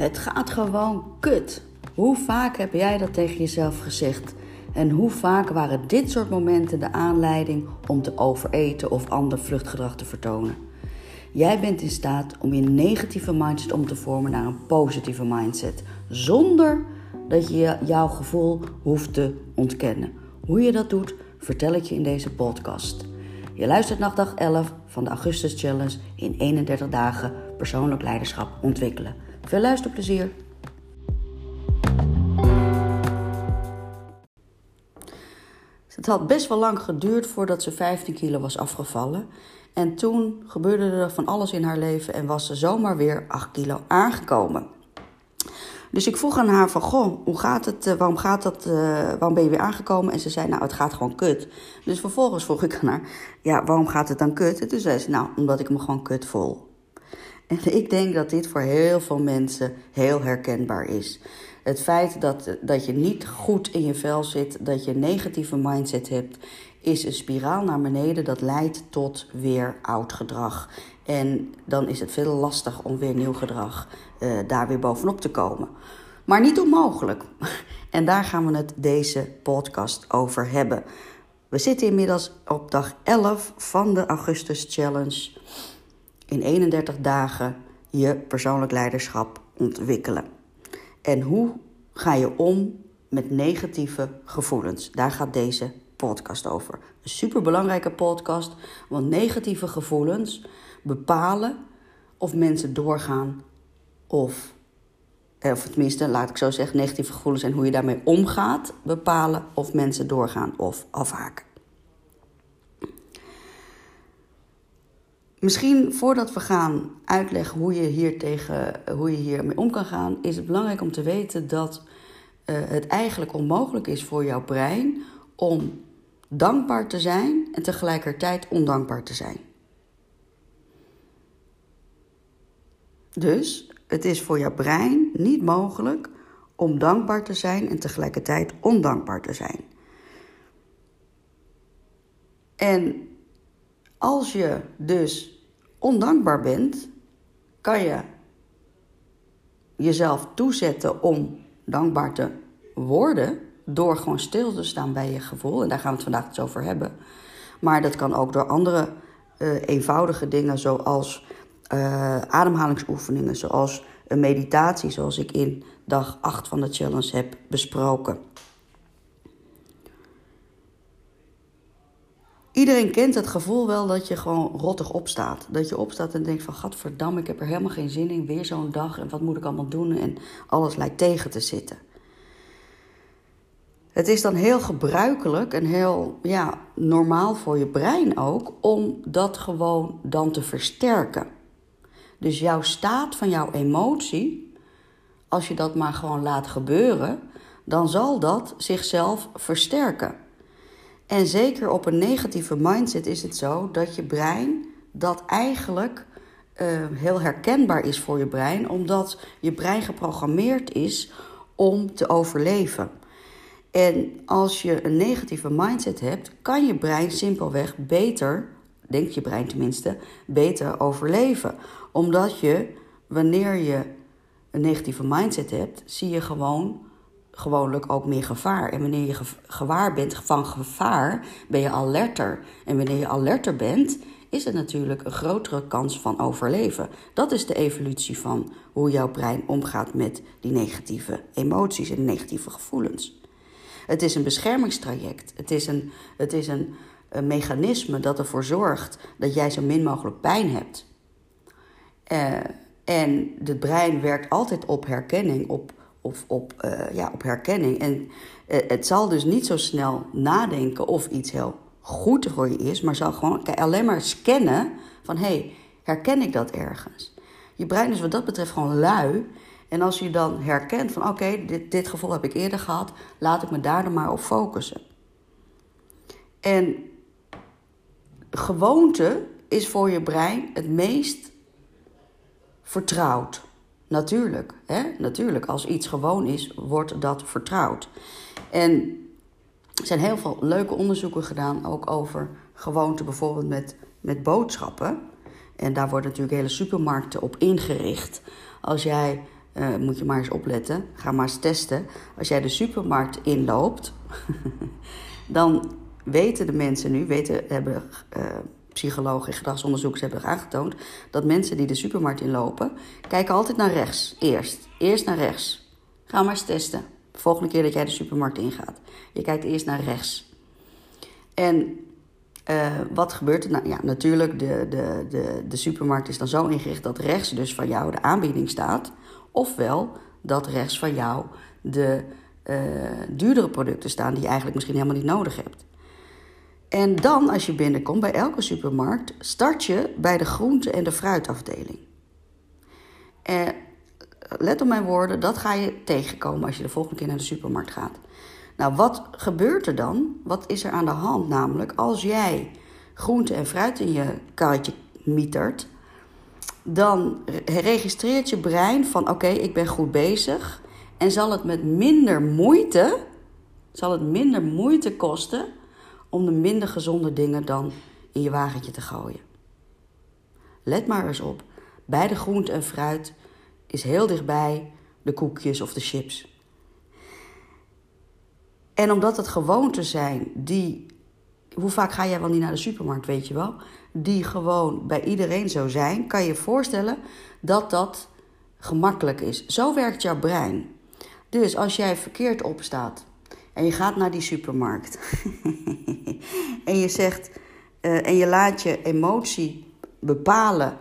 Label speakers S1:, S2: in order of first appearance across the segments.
S1: Het gaat gewoon kut. Hoe vaak heb jij dat tegen jezelf gezegd? En hoe vaak waren dit soort momenten de aanleiding om te overeten of ander vluchtgedrag te vertonen? Jij bent in staat om je negatieve mindset om te vormen naar een positieve mindset, zonder dat je jouw gevoel hoeft te ontkennen. Hoe je dat doet, vertel ik je in deze podcast. Je luistert naar dag 11 van de Augustus Challenge in 31 dagen persoonlijk leiderschap ontwikkelen. Veel luisterplezier! Het had best wel lang geduurd voordat ze 15 kilo was afgevallen. En toen gebeurde er van alles in haar leven en was ze zomaar weer 8 kilo aangekomen. Dus ik vroeg aan haar van, goh, hoe gaat het, eh, waarom, gaat dat, uh, waarom ben je weer aangekomen? En ze zei, nou, het gaat gewoon kut. Dus vervolgens vroeg ik aan haar, ja, waarom gaat het dan kut? En toen zei ze, nou, omdat ik me gewoon kut voel. En ik denk dat dit voor heel veel mensen heel herkenbaar is. Het feit dat, dat je niet goed in je vel zit, dat je een negatieve mindset hebt, is een spiraal naar beneden dat leidt tot weer oud gedrag. En dan is het veel lastig om weer nieuw gedrag uh, daar weer bovenop te komen. Maar niet onmogelijk. En daar gaan we het deze podcast over hebben. We zitten inmiddels op dag 11 van de Augustus Challenge. In 31 dagen je persoonlijk leiderschap ontwikkelen. En hoe ga je om met negatieve gevoelens? Daar gaat deze podcast over. Een superbelangrijke podcast, want negatieve gevoelens bepalen of mensen doorgaan of, eh, of tenminste, laat ik zo zeggen, negatieve gevoelens en hoe je daarmee omgaat, bepalen of mensen doorgaan of afhaken. Misschien voordat we gaan uitleggen hoe je, hier tegen, hoe je hiermee om kan gaan, is het belangrijk om te weten dat uh, het eigenlijk onmogelijk is voor jouw brein om dankbaar te zijn en tegelijkertijd ondankbaar te zijn. Dus het is voor jouw brein niet mogelijk om dankbaar te zijn en tegelijkertijd ondankbaar te zijn. En als je dus ondankbaar bent, kan je jezelf toezetten om dankbaar te worden door gewoon stil te staan bij je gevoel. En daar gaan we het vandaag eens over hebben. Maar dat kan ook door andere uh, eenvoudige dingen zoals uh, ademhalingsoefeningen, zoals een meditatie, zoals ik in dag 8 van de challenge heb besproken. Iedereen kent het gevoel wel dat je gewoon rottig opstaat. Dat je opstaat en denkt van, gadverdamme, ik heb er helemaal geen zin in. Weer zo'n dag en wat moet ik allemaal doen? En alles lijkt tegen te zitten. Het is dan heel gebruikelijk en heel ja, normaal voor je brein ook om dat gewoon dan te versterken. Dus jouw staat van jouw emotie, als je dat maar gewoon laat gebeuren, dan zal dat zichzelf versterken. En zeker op een negatieve mindset is het zo dat je brein dat eigenlijk uh, heel herkenbaar is voor je brein, omdat je brein geprogrammeerd is om te overleven. En als je een negatieve mindset hebt, kan je brein simpelweg beter, denkt je brein tenminste, beter overleven. Omdat je, wanneer je een negatieve mindset hebt, zie je gewoon gewoonlijk ook meer gevaar. En wanneer je gewaar bent van gevaar, ben je alerter. En wanneer je alerter bent, is het natuurlijk een grotere kans van overleven. Dat is de evolutie van hoe jouw brein omgaat met die negatieve emoties en negatieve gevoelens. Het is een beschermingstraject. Het is een, het is een, mechanisme dat ervoor zorgt dat jij zo min mogelijk pijn hebt. Uh, en het brein werkt altijd op herkenning, op, of op, uh, ja, op herkenning. En uh, het zal dus niet zo snel nadenken of iets heel goed voor je is, maar zal gewoon alleen maar scannen van hé, hey, herken ik dat ergens? Je brein is wat dat betreft gewoon lui en als je dan herkent van oké, dit, dit gevoel heb ik eerder gehad, laat ik me daar dan maar op focussen. En gewoonte is voor je brein het meest vertrouwd. Natuurlijk, hè? natuurlijk. Als iets gewoon is, wordt dat vertrouwd. En er zijn heel veel leuke onderzoeken gedaan, ook over gewoonte, bijvoorbeeld met, met boodschappen. En daar worden natuurlijk hele supermarkten op ingericht. Als jij uh, moet je maar eens opletten. Ga maar eens testen. Als jij de supermarkt inloopt, dan weten de mensen nu, weten, hebben uh, psychologen en gedragsonderzoekers hebben aangetoond, dat mensen die de supermarkt inlopen, kijken altijd naar rechts. Eerst. Eerst naar rechts. Ga maar eens testen. De volgende keer dat jij de supermarkt ingaat. Je kijkt eerst naar rechts. En uh, wat gebeurt er? Nou ja, natuurlijk, de, de, de, de supermarkt is dan zo ingericht dat rechts dus van jou de aanbieding staat. Ofwel dat rechts van jou de uh, duurdere producten staan die je eigenlijk misschien helemaal niet nodig hebt. En dan, als je binnenkomt bij elke supermarkt, start je bij de groente- en de fruitafdeling. En eh, let op mijn woorden, dat ga je tegenkomen als je de volgende keer naar de supermarkt gaat. Nou, wat gebeurt er dan? Wat is er aan de hand? Namelijk, als jij groente en fruit in je karretje mietert, dan registreert je brein van oké, ik ben goed bezig. En zal het met minder moeite, zal het minder moeite kosten om de minder gezonde dingen dan in je wagentje te gooien. Let maar eens op. Bij de groente en fruit is heel dichtbij de koekjes of de chips. En omdat het gewoonten zijn die. Hoe vaak ga jij wel niet naar de supermarkt, weet je wel? Die gewoon bij iedereen zo zijn, kan je je voorstellen dat dat gemakkelijk is. Zo werkt jouw brein. Dus als jij verkeerd opstaat en je gaat naar die supermarkt en je zegt uh, en je laat je emotie bepalen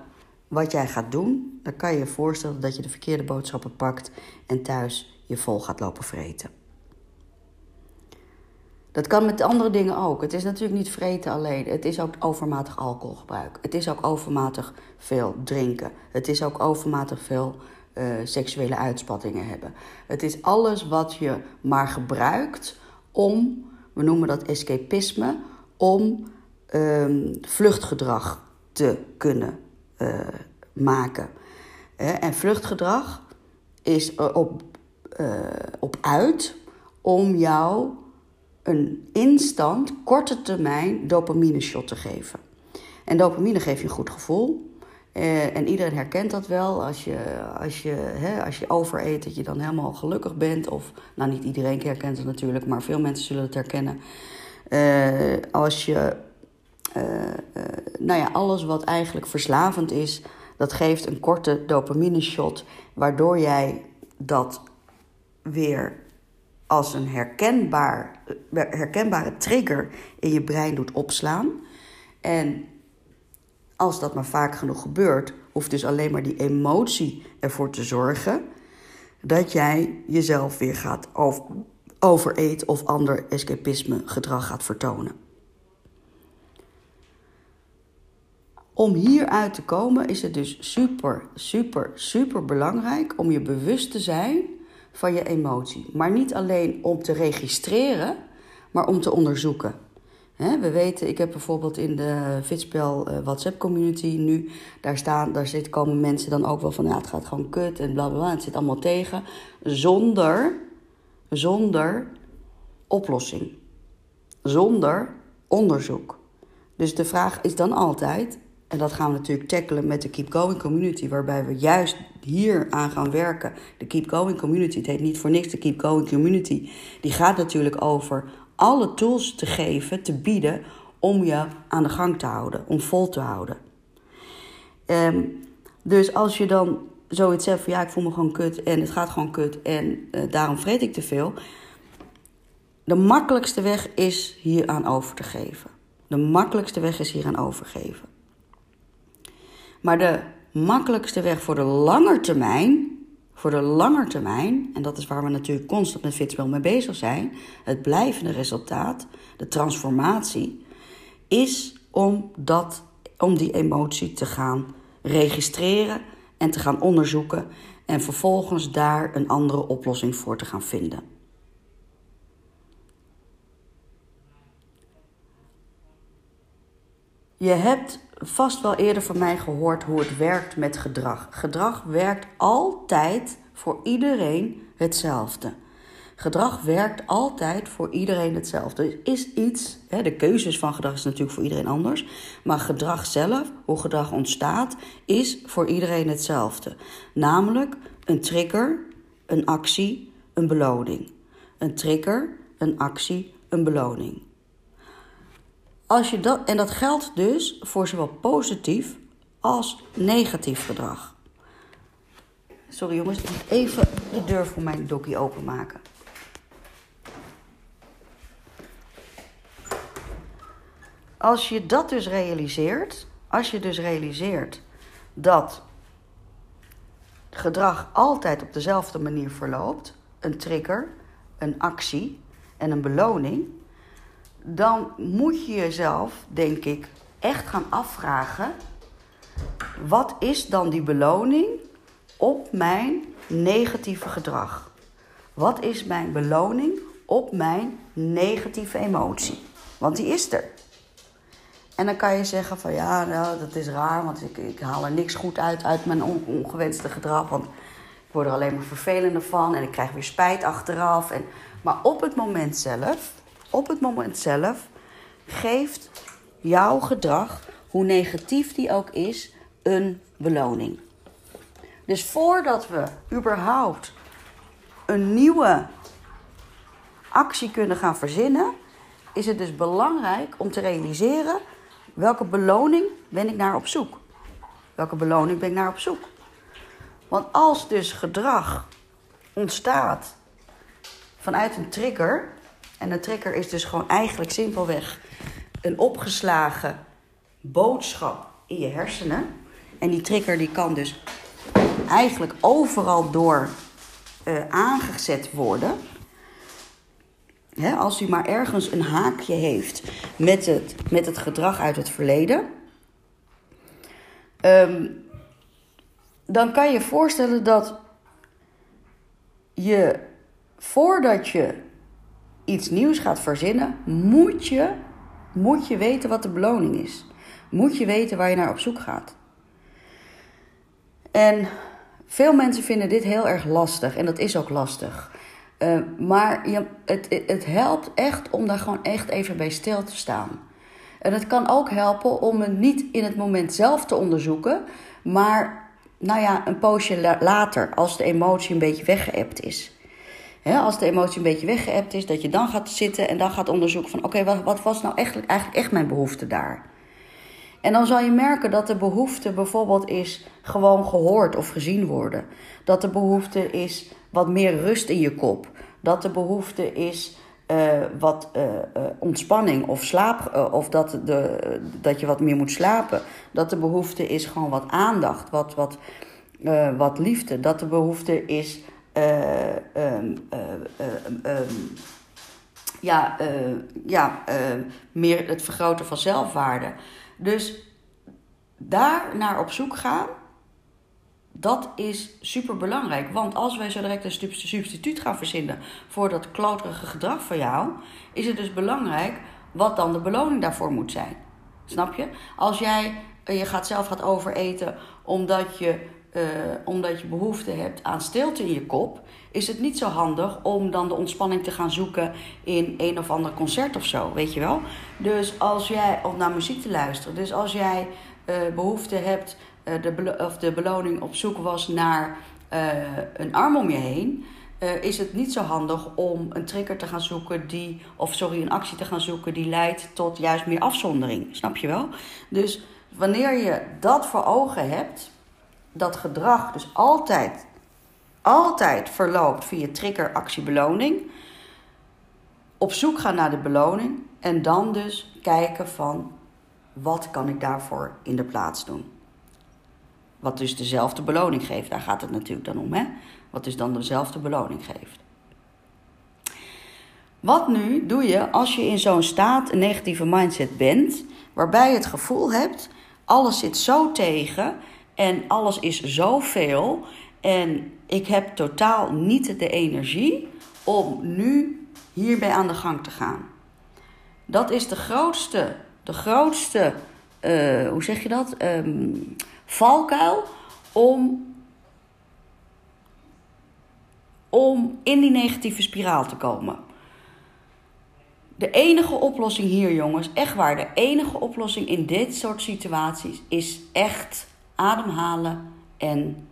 S1: wat jij gaat doen, dan kan je je voorstellen dat je de verkeerde boodschappen pakt en thuis je vol gaat lopen vreten. Dat kan met andere dingen ook. Het is natuurlijk niet vreten alleen. Het is ook overmatig alcoholgebruik. Het is ook overmatig veel drinken. Het is ook overmatig veel uh, seksuele uitspattingen hebben. Het is alles wat je maar gebruikt om, we noemen dat escapisme, om um, vluchtgedrag te kunnen uh, maken. Uh, en vluchtgedrag is op, op uit om jou een instant, korte termijn dopamine shot te geven. En dopamine geeft je een goed gevoel. Uh, en iedereen herkent dat wel. Als je, als, je, hè, als je overeet, dat je dan helemaal gelukkig bent. Of, nou niet iedereen herkent het natuurlijk, maar veel mensen zullen het herkennen. Uh, als je, uh, nou ja, alles wat eigenlijk verslavend is, dat geeft een korte dopamine shot. Waardoor jij dat weer als een herkenbaar, herkenbare trigger in je brein doet opslaan. En als dat maar vaak genoeg gebeurt, hoeft dus alleen maar die emotie ervoor te zorgen dat jij jezelf weer gaat over, overeet of ander escapisme gedrag gaat vertonen. Om hieruit te komen is het dus super, super, super belangrijk om je bewust te zijn van je emotie. Maar niet alleen om te registreren, maar om te onderzoeken. We weten, ik heb bijvoorbeeld in de Fitspel uh, WhatsApp community nu, daar, staan, daar zit, komen mensen dan ook wel van, ja, het gaat gewoon kut en bla bla bla, het zit allemaal tegen, zonder, zonder oplossing, zonder onderzoek. Dus de vraag is dan altijd, en dat gaan we natuurlijk tackelen met de Keep Going Community, waarbij we juist hier aan gaan werken. De Keep Going Community, het heet niet voor niks de Keep Going Community. Die gaat natuurlijk over alle tools te geven, te bieden om je aan de gang te houden, om vol te houden. Um, dus als je dan zoiets zegt van ja, ik voel me gewoon kut en het gaat gewoon kut en uh, daarom vreet ik te veel. De makkelijkste weg is hier aan over te geven. De makkelijkste weg is hier aan overgeven. Maar de makkelijkste weg voor de lange termijn, voor de lange termijn, en dat is waar we natuurlijk constant met Fitspel mee bezig zijn, het blijvende resultaat, de transformatie, is om, dat, om die emotie te gaan registreren en te gaan onderzoeken en vervolgens daar een andere oplossing voor te gaan vinden. Je hebt vast wel eerder van mij gehoord hoe het werkt met gedrag. Gedrag werkt altijd voor iedereen hetzelfde. Gedrag werkt altijd voor iedereen hetzelfde. Is iets, hè, de keuzes van gedrag is natuurlijk voor iedereen anders. Maar gedrag zelf, hoe gedrag ontstaat, is voor iedereen hetzelfde. Namelijk een trigger, een actie, een beloning. Een trigger, een actie, een beloning. Als je dat, en dat geldt dus voor zowel positief als negatief gedrag. Sorry jongens, ik moet even de deur voor mijn dokkie openmaken. Als je dat dus realiseert, als je dus realiseert dat gedrag altijd op dezelfde manier verloopt, een trigger, een actie en een beloning, dan moet je jezelf, denk ik, echt gaan afvragen: wat is dan die beloning op mijn negatieve gedrag? Wat is mijn beloning op mijn negatieve emotie? Want die is er. En dan kan je zeggen van ja, nou, dat is raar, want ik, ik haal er niks goed uit uit mijn ongewenste gedrag. Want ik word er alleen maar vervelender van en ik krijg weer spijt achteraf. En, maar op het moment zelf, op het moment zelf, geeft jouw gedrag, hoe negatief die ook is, een beloning. Dus voordat we überhaupt een nieuwe actie kunnen gaan verzinnen, is het dus belangrijk om te realiseren welke beloning ben ik naar op zoek. Welke beloning ben ik naar op zoek? Want als dus gedrag ontstaat vanuit een trigger, en een trigger is dus gewoon eigenlijk simpelweg een opgeslagen boodschap in je hersenen. En die trigger die kan dus eigenlijk overal door uh, aangezet worden. als u maar ergens een haakje heeft met het, met het gedrag uit het verleden. Ehm, dan kan je voorstellen dat je voordat je iets nieuws gaat verzinnen, moet je, moet je weten wat de beloning is. Moet je weten waar je naar op zoek gaat. En veel mensen vinden dit heel erg lastig en dat is ook lastig. Uh, maar je, het, het helpt echt om daar gewoon echt even bij stil te staan. En het kan ook helpen om het niet in het moment zelf te onderzoeken, maar nou ja, een poosje later, als de emotie een beetje weggeëpt is. Als de emotie een beetje weggeëpt is, dat je dan gaat zitten en dan gaat onderzoeken van oké, wat, wat was nou eigenlijk, eigenlijk echt mijn behoefte daar? En dan zal je merken dat de behoefte bijvoorbeeld is gewoon gehoord of gezien worden. Dat de behoefte is wat meer rust in je kop. Dat de behoefte is uh, wat uh, uh, ontspanning of slaap. of dat, de, dat je wat meer moet slapen. Dat de behoefte is gewoon wat aandacht, wat, wat, wat liefde. Dat de behoefte is. Um, um, ja, ja meer het vergroten van zelfwaarde. Dus daar naar op zoek gaan, dat is super belangrijk. Want als wij zo direct een substituut gaan verzinnen voor dat kloterige gedrag van jou, is het dus belangrijk wat dan de beloning daarvoor moet zijn. Snap je? Als jij eh, je gaat zelf gaat overeten omdat je, uh, omdat je behoefte hebt aan stilte in je kop, is het niet zo handig om dan de ontspanning te gaan zoeken in een of ander concert of zo, weet je wel? Dus als jij, of naar muziek te luisteren, dus als jij uh, behoefte hebt, uh, de, of de beloning op zoek was naar een arm om je heen, is het niet zo handig om een trigger te gaan zoeken die, of sorry, een actie te gaan zoeken die leidt tot juist meer afzondering. Snap je wel? Dus wanneer je dat voor ogen hebt, dat gedrag dus altijd altijd verloopt via trigger, actie, beloning. Op zoek gaan naar de beloning en dan dus kijken van wat kan ik daarvoor in de plaats doen. Wat dus dezelfde beloning geeft, daar gaat het natuurlijk dan om, hè? Wat dus dan dezelfde beloning geeft. Wat nu doe je als je in zo'n staat, een negatieve mindset bent, waarbij je het gevoel hebt, alles zit zo tegen en alles is zoveel en ik heb totaal niet de energie om nu hierbij aan de gang te gaan. Dat is de grootste, de grootste, uh, hoe zeg je dat? Um, valkuil om om in die negatieve spiraal te komen. De enige oplossing hier, jongens, echt waar, de enige oplossing in dit soort situaties is echt ademhalen en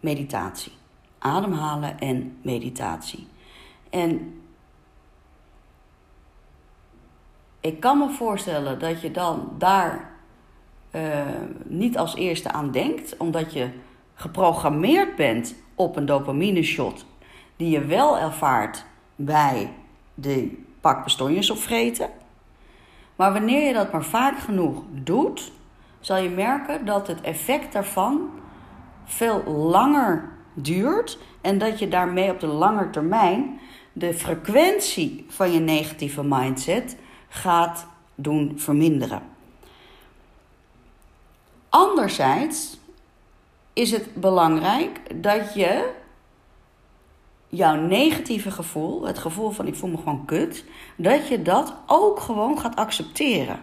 S1: meditatie. Ademhalen en meditatie. En ik kan me voorstellen dat je dan daar uh, niet als eerste aan denkt, omdat je geprogrammeerd bent op een dopamine shot die je wel ervaart bij de pak bestonjes opvreten. Maar wanneer je dat maar vaak genoeg doet, zal je merken dat het effect daarvan veel langer duurt en dat je daarmee op de lange termijn de frequentie van je negatieve mindset gaat doen verminderen. Anderzijds is het belangrijk dat je jouw negatieve gevoel, het gevoel van ik voel me gewoon kut, dat je dat ook gewoon gaat accepteren.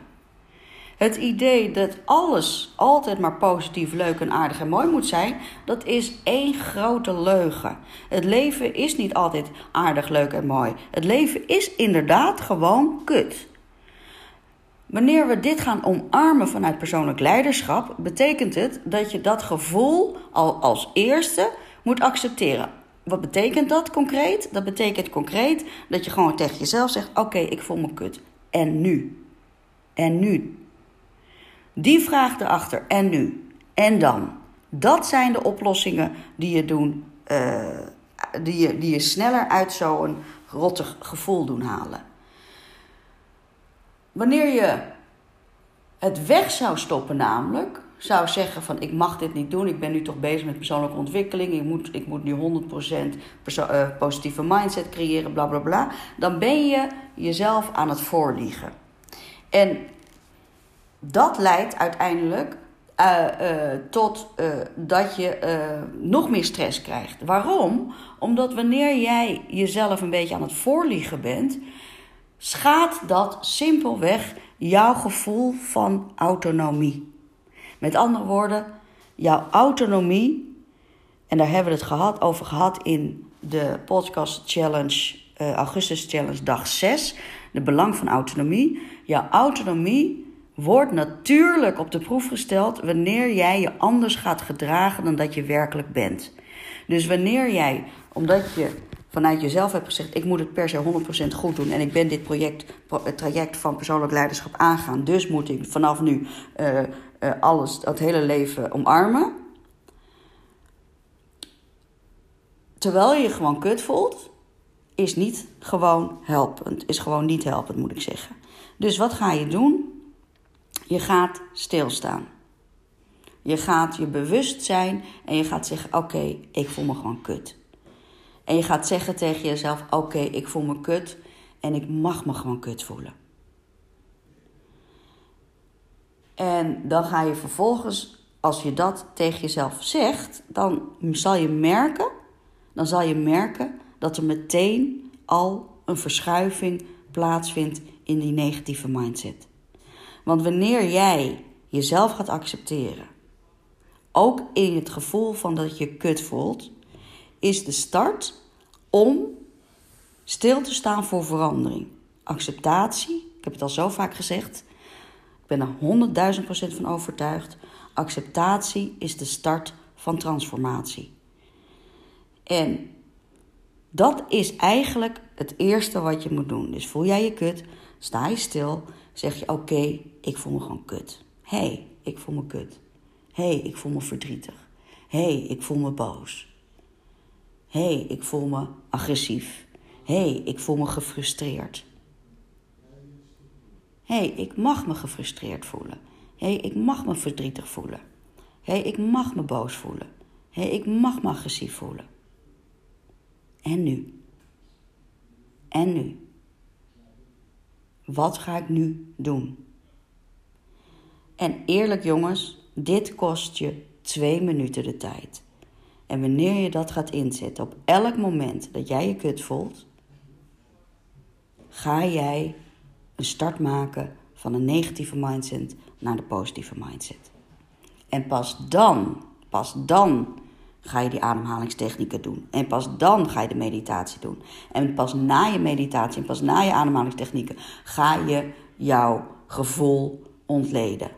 S1: Het idee dat alles altijd maar positief, leuk en aardig en mooi moet zijn, dat is één grote leugen. Het leven is niet altijd aardig, leuk en mooi. Het leven is inderdaad gewoon kut. Wanneer we dit gaan omarmen vanuit persoonlijk leiderschap, betekent het dat je dat gevoel al als eerste moet accepteren. Wat betekent dat concreet? Dat betekent concreet dat je gewoon tegen jezelf zegt: Oké, ik voel me kut. En nu? En nu? Die vraag erachter. En nu? En dan? Dat zijn de oplossingen die je doen. Uh, die, je, die je sneller uit zo'n rottig gevoel doen halen. Wanneer je het weg zou stoppen, namelijk, zou zeggen van ik mag dit niet doen, ik ben nu toch bezig met persoonlijke ontwikkeling, ik moet, ik moet nu 100% uh, positieve mindset creëren, bla bla bla, dan ben je jezelf aan het voorliegen. En dat leidt uiteindelijk uh, uh, tot uh, dat je nog meer stress krijgt. Waarom? Omdat wanneer jij jezelf een beetje aan het voorliegen bent, schaadt dat simpelweg jouw gevoel van autonomie. Met andere woorden, jouw autonomie, en daar hebben we het gehad, over gehad in de podcast challenge, augustus challenge dag 6, de belang van autonomie. Jouw autonomie wordt natuurlijk op de proef gesteld wanneer jij je anders gaat gedragen dan dat je werkelijk bent. Dus wanneer jij, omdat je vanuit jezelf hebt gezegd: ik moet het per se 100% goed doen en ik ben dit project, het traject van persoonlijk leiderschap aangaan, dus moet ik vanaf nu uh, uh, alles, dat hele leven omarmen. Terwijl je je gewoon kut voelt, is niet gewoon helpend. Is gewoon niet helpend, moet ik zeggen. Dus wat ga je doen? Je gaat stilstaan. Je gaat je bewust zijn en je gaat zeggen: Oké, ik voel me gewoon kut. En je gaat zeggen tegen jezelf: Oké, ik voel me kut en ik mag me gewoon kut voelen. En dan ga je vervolgens, als je dat tegen jezelf zegt, dan zal je merken, dan zal je merken dat er meteen al een verschuiving plaatsvindt in die negatieve mindset. Want wanneer jij jezelf gaat accepteren, ook in het gevoel van dat je kut voelt, is de start om stil te staan voor verandering. Acceptatie, ik heb het al zo vaak gezegd, ik ben er honderdduizend procent van overtuigd. Acceptatie is de start van transformatie. En dat is eigenlijk het eerste wat je moet doen. Dus voel jij je kut, sta je stil, zeg je oké, ik voel me gewoon kut. Hé, hey, ik voel me kut. Hé, hey, ik voel me verdrietig. Hé, hey, ik voel me boos. Hé, hey, ik voel me agressief. Hé, hey, ik voel me gefrustreerd. Hé, hey, ik mag me gefrustreerd voelen. Hé, hey, ik mag me verdrietig voelen. Hé, hey, ik mag me boos voelen. Hé, hey, ik mag me agressief voelen. En nu? En nu? Wat ga ik nu doen? En eerlijk jongens, dit kost je twee minuten de tijd. En wanneer je dat gaat inzetten op elk moment dat jij je kut voelt, ga jij een start maken van een negatieve mindset naar de positieve mindset. En pas dan, pas dan ga je die ademhalingstechnieken doen. En pas dan ga je de meditatie doen. En pas na je meditatie en pas na je ademhalingstechnieken ga je jouw gevoel ontleden.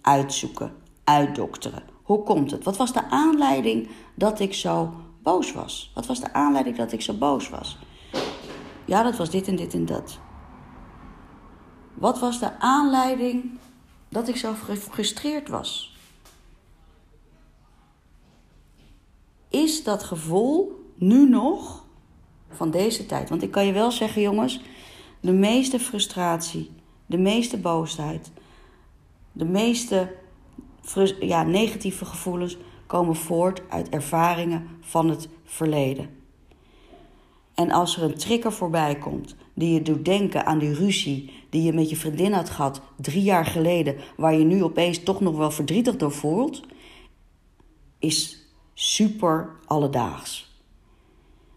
S1: Uitzoeken, uitdokteren. Hoe komt het? Wat was de aanleiding dat ik zo boos was? Wat was de aanleiding dat ik zo boos was? Ja, dat was dit en dit en dat. Wat was de aanleiding dat ik zo gefrustreerd was? Is dat gevoel nu nog van deze tijd? Want ik kan je wel zeggen, jongens, de meeste frustratie, de meeste boosheid, de meeste ja, negatieve gevoelens komen voort uit ervaringen van het verleden. En als er een trigger voorbij komt die je doet denken aan die ruzie die je met je vriendin had gehad drie jaar geleden, waar je nu opeens toch nog wel verdrietig door voelt, is super alledaags.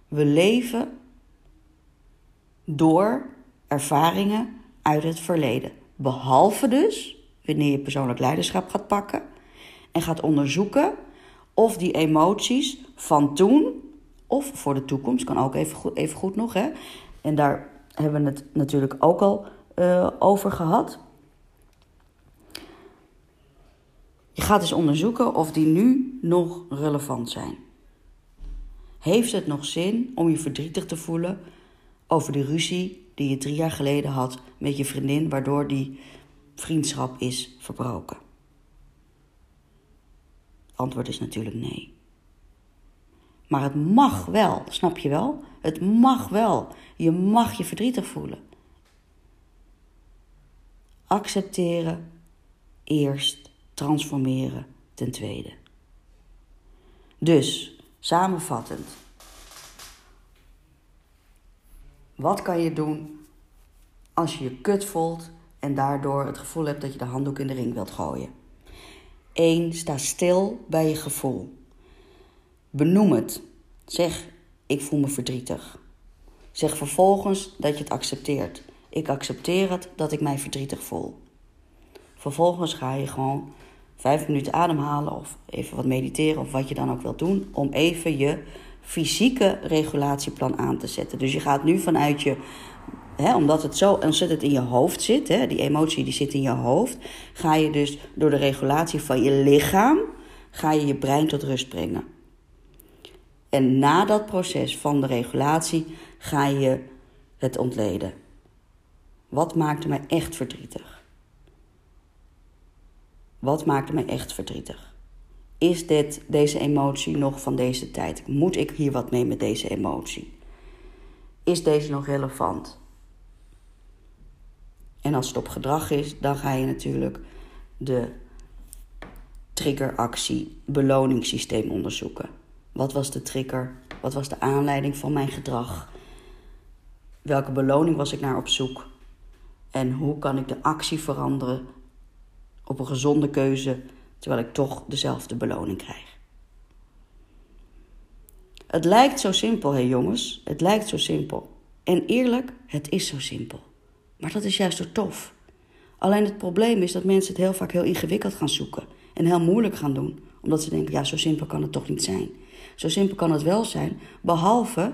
S1: We leven door ervaringen uit het verleden. Behalve dus wanneer je persoonlijk leiderschap gaat pakken en gaat onderzoeken of die emoties van toen of voor de toekomst, kan ook even goed, even goed nog, hè? en daar hebben we het natuurlijk ook al uh, over gehad. Je gaat dus onderzoeken of die nu nog relevant zijn. Heeft het nog zin om je verdrietig te voelen over de ruzie die je drie jaar geleden had met je vriendin, waardoor die vriendschap is verbroken? Antwoord is natuurlijk nee. Maar het mag wel, snap je wel? Het mag wel. Je mag je verdrietig voelen. Accepteren eerst, transformeren ten tweede. Dus, samenvattend. Wat kan je doen als je je kut voelt en daardoor het gevoel hebt dat je de handdoek in de ring wilt gooien? 1. Sta stil bij je gevoel. Benoem het. Zeg, ik voel me verdrietig. Zeg vervolgens dat je het accepteert. Ik accepteer het dat ik mij verdrietig voel. Vervolgens ga je gewoon vijf minuten ademhalen of even wat mediteren of wat je dan ook wilt doen om even je fysieke regulatieplan aan te zetten. Dus je gaat nu vanuit je, hè, omdat het zo ontzettend in je hoofd zit, hè, die emotie die zit in je hoofd, ga je dus door de regulatie van je lichaam, ga je je brein tot rust brengen. En na dat proces van de regulatie ga je het ontleden. Wat maakte mij echt verdrietig? Wat maakte mij echt verdrietig? Is dit, deze emotie nog van deze tijd? Moet ik hier wat mee met deze emotie? Is deze nog relevant? En als het op gedrag is, dan ga je natuurlijk de triggeractie beloningssysteem onderzoeken. Wat was de trigger? Wat was de aanleiding van mijn gedrag? Welke beloning was ik naar op zoek? En hoe kan ik de actie veranderen op een gezonde keuze terwijl ik toch dezelfde beloning krijg? Het lijkt zo simpel, hé jongens. Het lijkt zo simpel. En eerlijk, het is zo simpel. Maar dat is juist zo tof. Alleen het probleem is dat mensen het heel vaak heel ingewikkeld gaan zoeken en heel moeilijk gaan doen, omdat ze denken: ja, zo simpel kan het toch niet zijn. Zo simpel kan het wel zijn, behalve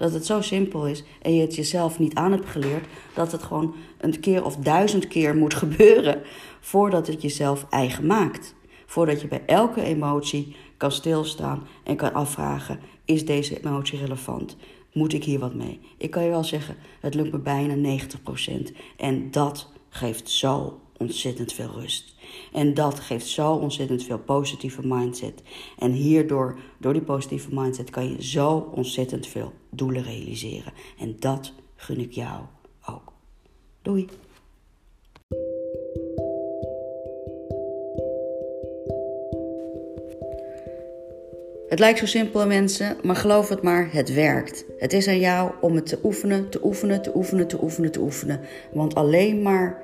S1: dat het zo simpel is en je het jezelf niet aan hebt geleerd, dat het gewoon een keer of duizend keer moet gebeuren voordat het jezelf eigen maakt. Voordat je bij elke emotie kan stilstaan en kan afvragen: is deze emotie relevant? Moet ik hier wat mee? Ik kan je wel zeggen, het lukt me bijna 90%. En dat geeft zo ontzettend veel rust. En dat geeft zo ontzettend veel positieve mindset. En hierdoor, door die positieve mindset, kan je zo ontzettend veel doelen realiseren. En dat gun ik jou ook. Doei! Het lijkt zo simpel, mensen, maar geloof het maar, het werkt. Het is aan jou om het te oefenen, te oefenen, te oefenen, te oefenen, te oefenen. Want alleen maar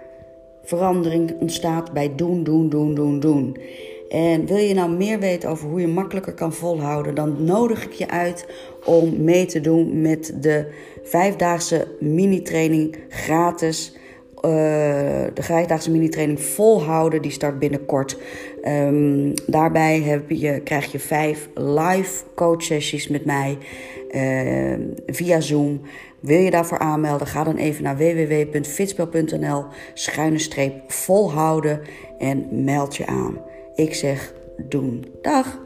S1: verandering ontstaat bij doen, doen, doen, doen, doen. En wil je nou meer weten over hoe je makkelijker kan volhouden, dan nodig ik je uit om mee te doen met de vijfdaagse mini-training gratis uh, de vijfdaagse mini-training volhouden. Die start binnenkort. Um, daarbij heb je, krijg je vijf live coach sessies met mij uh, via Zoom. Wil je daarvoor aanmelden? Ga dan even naar www.fitspel.nl schuine streep volhouden en meld je aan. Ik zeg doen. Dag!